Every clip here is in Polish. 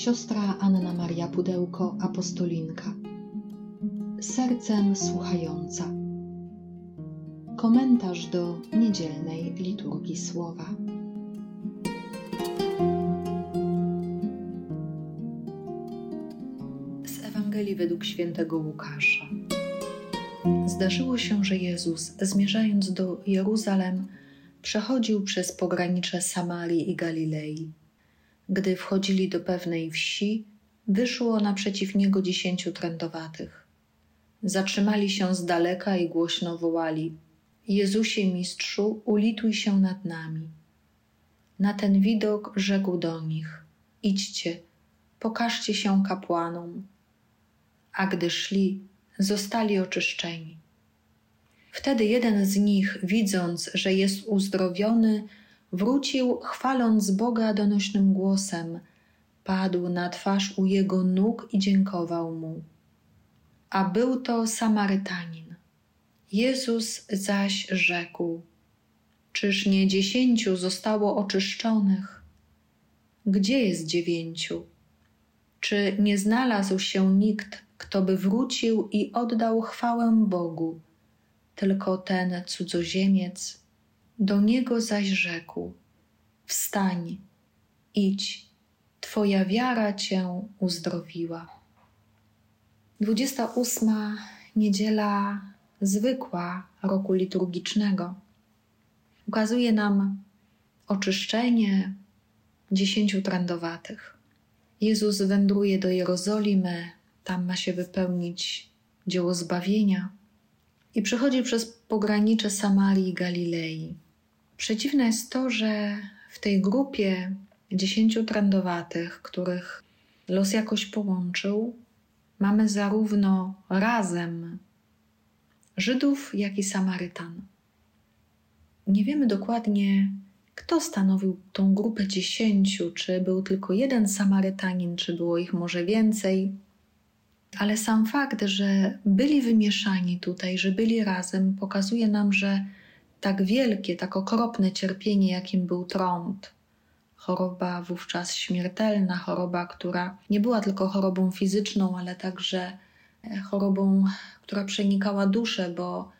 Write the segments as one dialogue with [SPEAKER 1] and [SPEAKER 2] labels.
[SPEAKER 1] siostra Anna Maria Pudełko, apostolinka. Sercem słuchająca. Komentarz do niedzielnej liturgii słowa. Z Ewangelii według świętego Łukasza. Zdarzyło się, że Jezus, zmierzając do Jeruzalem, przechodził przez pogranicze Samarii i Galilei gdy wchodzili do pewnej wsi, wyszło naprzeciw niego dziesięciu trędowatych. Zatrzymali się z daleka i głośno wołali: Jezusie, mistrzu, ulituj się nad nami. Na ten widok rzekł do nich: Idźcie, pokażcie się kapłanom. A gdy szli, zostali oczyszczeni. Wtedy jeden z nich, widząc, że jest uzdrowiony, Wrócił, chwaląc Boga donośnym głosem, padł na twarz u jego nóg i dziękował mu. A był to Samarytanin. Jezus zaś rzekł: Czyż nie dziesięciu zostało oczyszczonych? Gdzie jest dziewięciu? Czy nie znalazł się nikt, kto by wrócił i oddał chwałę Bogu, tylko ten cudzoziemiec? Do niego zaś rzekł: Wstań, idź, Twoja wiara cię uzdrowiła. 28. niedziela zwykła roku liturgicznego ukazuje nam oczyszczenie dziesięciu trędowatych. Jezus wędruje do Jerozolimy, tam ma się wypełnić dzieło zbawienia i przechodzi przez pogranicze Samarii i Galilei. Przeciwne jest to, że w tej grupie dziesięciu trendowatych, których los jakoś połączył, mamy zarówno razem Żydów, jak i Samarytan. Nie wiemy dokładnie, kto stanowił tą grupę dziesięciu, czy był tylko jeden Samarytanin, czy było ich może więcej. Ale sam fakt, że byli wymieszani tutaj, że byli razem, pokazuje nam, że tak wielkie, tak okropne cierpienie, jakim był trąd, choroba wówczas śmiertelna, choroba, która nie była tylko chorobą fizyczną, ale także e, chorobą, która przenikała duszę, bo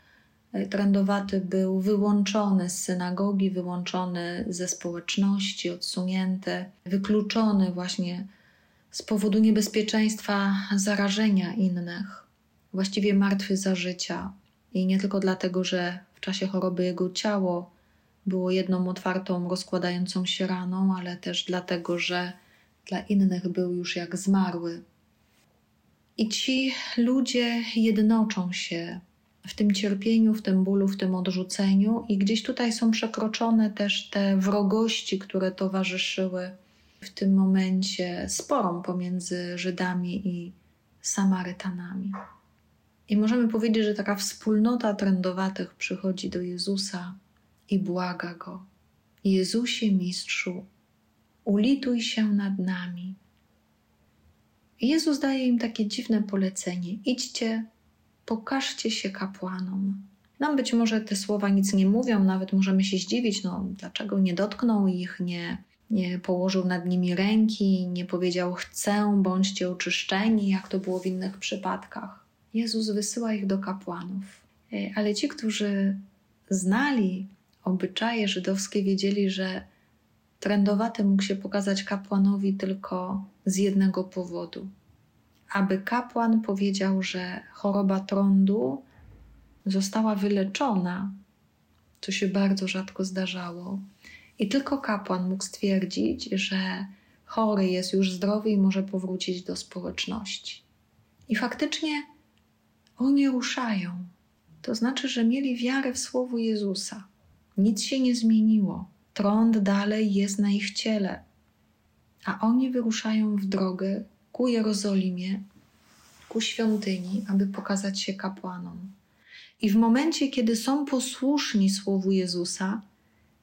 [SPEAKER 1] e, trędowaty był wyłączony z synagogi, wyłączony ze społeczności, odsunięty, wykluczony właśnie z powodu niebezpieczeństwa zarażenia innych, właściwie martwy za życia. I nie tylko dlatego, że w czasie choroby jego ciało było jedną otwartą, rozkładającą się raną, ale też dlatego, że dla innych był już jak zmarły. I ci ludzie jednoczą się w tym cierpieniu, w tym bólu, w tym odrzuceniu, i gdzieś tutaj są przekroczone też te wrogości, które towarzyszyły w tym momencie sporom pomiędzy Żydami i Samarytanami. I możemy powiedzieć, że taka wspólnota trędowatych przychodzi do Jezusa i błaga go: Jezusie, mistrzu, ulituj się nad nami. I Jezus daje im takie dziwne polecenie: idźcie, pokażcie się kapłanom. Nam być może te słowa nic nie mówią, nawet możemy się zdziwić, no dlaczego nie dotknął ich, nie, nie położył nad nimi ręki, nie powiedział chcę, bądźcie oczyszczeni, jak to było w innych przypadkach. Jezus wysyła ich do kapłanów. E, ale ci, którzy znali obyczaje żydowskie, wiedzieli, że trędowaty mógł się pokazać kapłanowi tylko z jednego powodu. Aby kapłan powiedział, że choroba trądu została wyleczona, co się bardzo rzadko zdarzało, i tylko kapłan mógł stwierdzić, że chory jest już zdrowy i może powrócić do społeczności. I faktycznie oni ruszają. To znaczy, że mieli wiarę w słowo Jezusa. Nic się nie zmieniło. Trąd dalej jest na ich ciele. A oni wyruszają w drogę ku Jerozolimie, ku świątyni, aby pokazać się kapłanom. I w momencie, kiedy są posłuszni słowu Jezusa,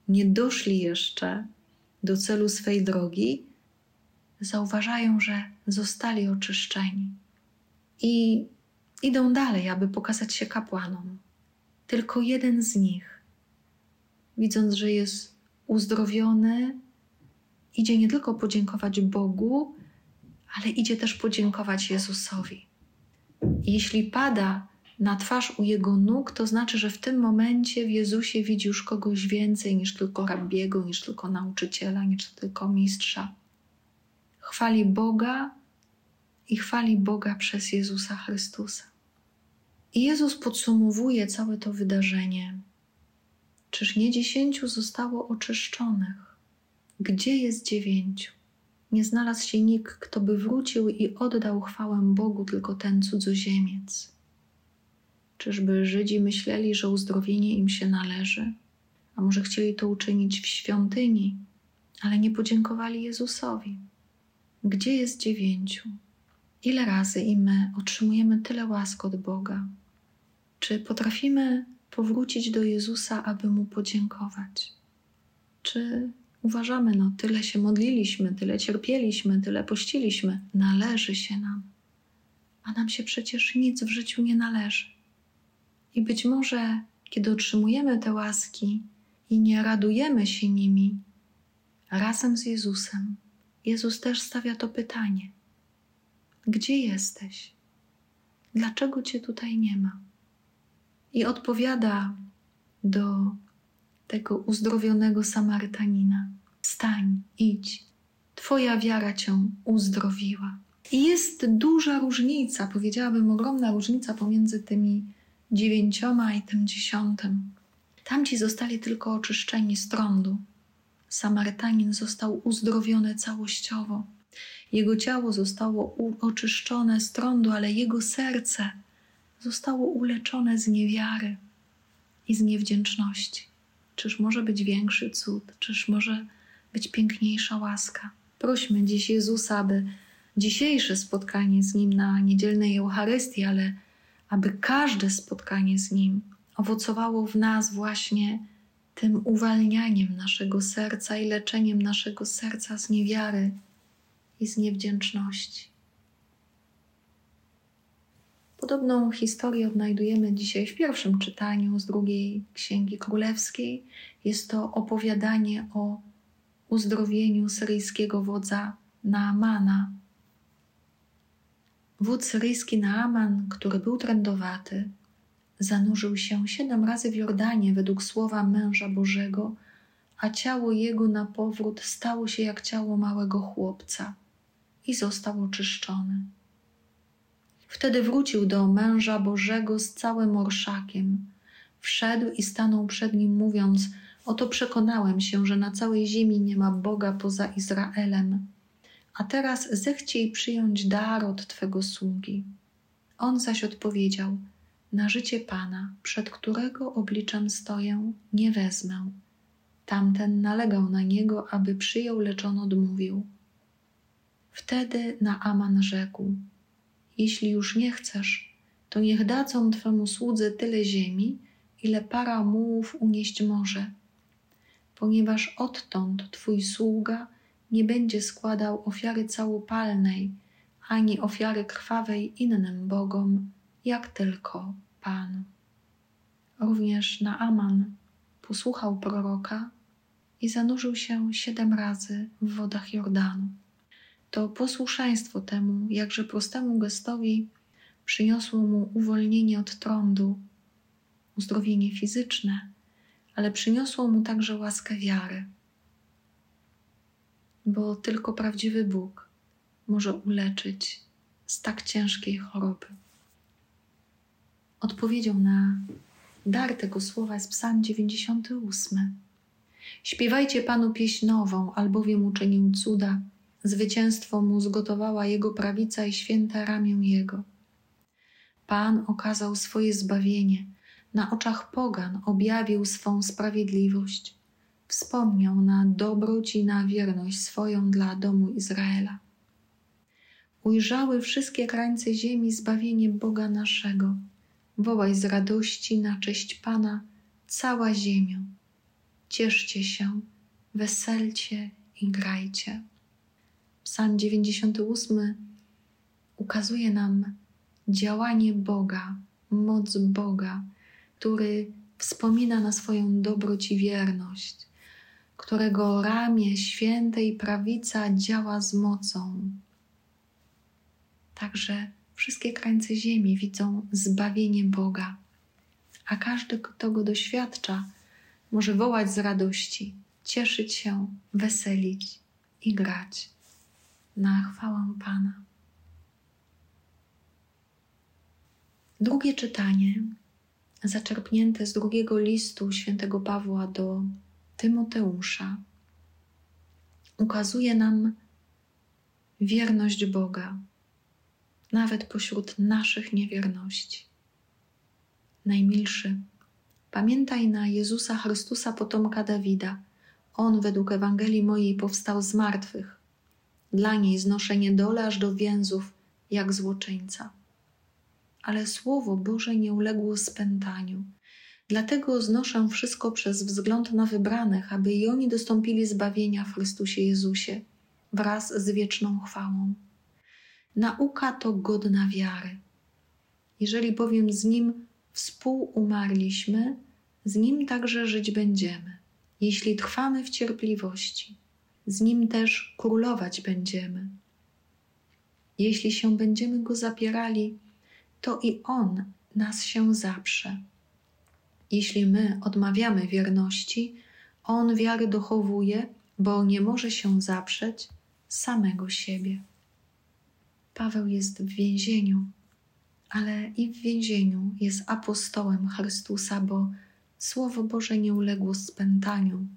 [SPEAKER 1] nie doszli jeszcze do celu swej drogi, zauważają, że zostali oczyszczeni. I Idą dalej, aby pokazać się kapłanom. Tylko jeden z nich, widząc, że jest uzdrowiony, idzie nie tylko podziękować Bogu, ale idzie też podziękować Jezusowi. Jeśli pada na twarz u jego nóg, to znaczy, że w tym momencie w Jezusie widzi już kogoś więcej niż tylko rabbiego, niż tylko nauczyciela, niż tylko mistrza. Chwali Boga i chwali Boga przez Jezusa Chrystusa. I Jezus podsumowuje całe to wydarzenie. Czyż nie dziesięciu zostało oczyszczonych? Gdzie jest dziewięciu? Nie znalazł się nikt, kto by wrócił i oddał chwałę Bogu, tylko ten cudzoziemiec. Czyżby Żydzi myśleli, że uzdrowienie im się należy? A może chcieli to uczynić w świątyni, ale nie podziękowali Jezusowi? Gdzie jest dziewięciu? Ile razy i my otrzymujemy tyle łask od Boga? Czy potrafimy powrócić do Jezusa, aby Mu podziękować? Czy uważamy, no tyle się modliliśmy, tyle cierpieliśmy, tyle pościliśmy, należy się nam, a nam się przecież nic w życiu nie należy. I być może, kiedy otrzymujemy te łaski i nie radujemy się nimi, razem z Jezusem, Jezus też stawia to pytanie: Gdzie jesteś? Dlaczego Cię tutaj nie ma? I odpowiada do tego uzdrowionego Samarytanina: Stań, idź, Twoja wiara Cię uzdrowiła. I jest duża różnica, powiedziałabym ogromna różnica pomiędzy tymi dziewięcioma i tym dziesiątym. Tamci zostali tylko oczyszczeni z trądu. Samarytanin został uzdrowiony całościowo. Jego ciało zostało oczyszczone z trądu, ale jego serce zostało uleczone z niewiary i z niewdzięczności. Czyż może być większy cud? Czyż może być piękniejsza łaska? Prośmy dziś Jezusa, aby dzisiejsze spotkanie z Nim na niedzielnej Eucharystii, ale aby każde spotkanie z Nim owocowało w nas właśnie tym uwalnianiem naszego serca i leczeniem naszego serca z niewiary i z niewdzięczności. Podobną historię odnajdujemy dzisiaj w pierwszym czytaniu z drugiej Księgi Królewskiej. Jest to opowiadanie o uzdrowieniu syryjskiego wodza Naamana. Wódz syryjski Naaman, który był trędowaty, zanurzył się siedem razy w Jordanie według słowa męża Bożego, a ciało jego na powrót stało się jak ciało małego chłopca i został oczyszczony. Wtedy wrócił do męża Bożego z całym orszakiem. Wszedł i stanął przed nim, mówiąc: Oto przekonałem się, że na całej ziemi nie ma Boga poza Izraelem. A teraz zechciej przyjąć dar od Twego sługi. On zaś odpowiedział: Na życie Pana, przed którego obliczem stoję, nie wezmę. Tamten nalegał na niego, aby przyjął, lecz on odmówił. Wtedy Naaman rzekł: jeśli już nie chcesz, to niech dadzą Twemu słudze tyle ziemi, ile para mułów unieść może, ponieważ odtąd Twój sługa nie będzie składał ofiary całopalnej, ani ofiary krwawej innym bogom, jak tylko Pan. Również Naaman posłuchał proroka i zanurzył się siedem razy w wodach Jordanu to posłuszeństwo temu, jakże prostemu gestowi, przyniosło mu uwolnienie od trądu, uzdrowienie fizyczne, ale przyniosło mu także łaskę wiary. Bo tylko prawdziwy Bóg może uleczyć z tak ciężkiej choroby. Odpowiedzią na dar tego słowa jest Psalm 98. Śpiewajcie Panu pieśń nową, albowiem uczynił cuda Zwycięstwo mu zgotowała jego prawica i święte ramię jego. Pan okazał swoje zbawienie, na oczach pogan objawił swą sprawiedliwość, wspomniał na dobroć i na wierność swoją dla domu Izraela. Ujrzały wszystkie krańce ziemi zbawienie Boga naszego. Wołaj z radości na cześć Pana cała ziemia. Cieszcie się, weselcie i grajcie. Psalm 98 ukazuje nam działanie Boga, moc Boga, który wspomina na swoją dobroć i wierność, którego ramię święte i prawica działa z mocą. Także wszystkie krańce ziemi widzą zbawienie Boga, a każdy, kto go doświadcza, może wołać z radości, cieszyć się, weselić i grać na chwałę Pana. Drugie czytanie, zaczerpnięte z drugiego listu świętego Pawła do Tymoteusza, ukazuje nam wierność Boga, nawet pośród naszych niewierności. Najmilszy, pamiętaj na Jezusa Chrystusa, potomka Dawida. On według Ewangelii mojej powstał z martwych. Dla niej znoszę niedolę aż do więzów, jak złoczyńca. Ale Słowo Boże nie uległo spętaniu. Dlatego znoszę wszystko przez wzgląd na wybranych, aby i oni dostąpili zbawienia w Chrystusie Jezusie wraz z wieczną chwałą. Nauka to godna wiary. Jeżeli bowiem z Nim współumarliśmy, z Nim także żyć będziemy. Jeśli trwamy w cierpliwości, z Nim też królować będziemy. Jeśli się będziemy Go zapierali, to i On nas się zaprze. Jeśli my odmawiamy wierności, On wiary dochowuje, bo nie może się zaprzeć samego siebie. Paweł jest w więzieniu, ale i w więzieniu jest apostołem Chrystusa, bo Słowo Boże nie uległo spętaniu.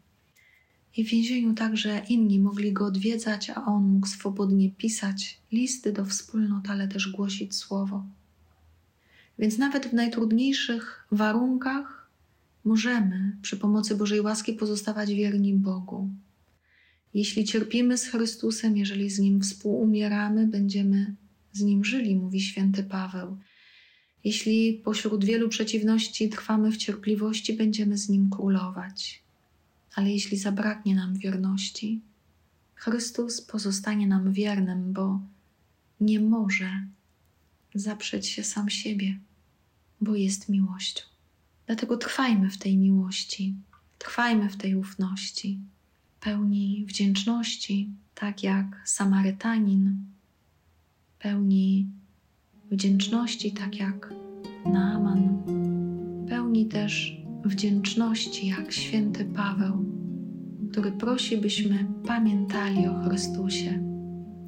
[SPEAKER 1] I w więzieniu także inni mogli go odwiedzać, a on mógł swobodnie pisać listy do wspólnot, ale też głosić Słowo. Więc nawet w najtrudniejszych warunkach możemy przy pomocy Bożej łaski pozostawać wierni Bogu. Jeśli cierpimy z Chrystusem, jeżeli z Nim współumieramy, będziemy z Nim żyli, mówi święty Paweł. Jeśli pośród wielu przeciwności trwamy w cierpliwości, będziemy z Nim królować. Ale jeśli zabraknie nam wierności, Chrystus pozostanie nam wiernym, bo nie może zaprzeć się sam siebie, bo jest miłością. Dlatego trwajmy w tej miłości, trwajmy w tej ufności, pełni wdzięczności, tak jak Samarytanin, pełni wdzięczności, tak jak Naaman, pełni też wdzięczności, jak święty Paweł, który prosi, byśmy pamiętali o Chrystusie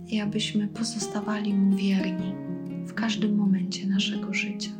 [SPEAKER 1] i abyśmy pozostawali Mu wierni w każdym momencie naszego życia.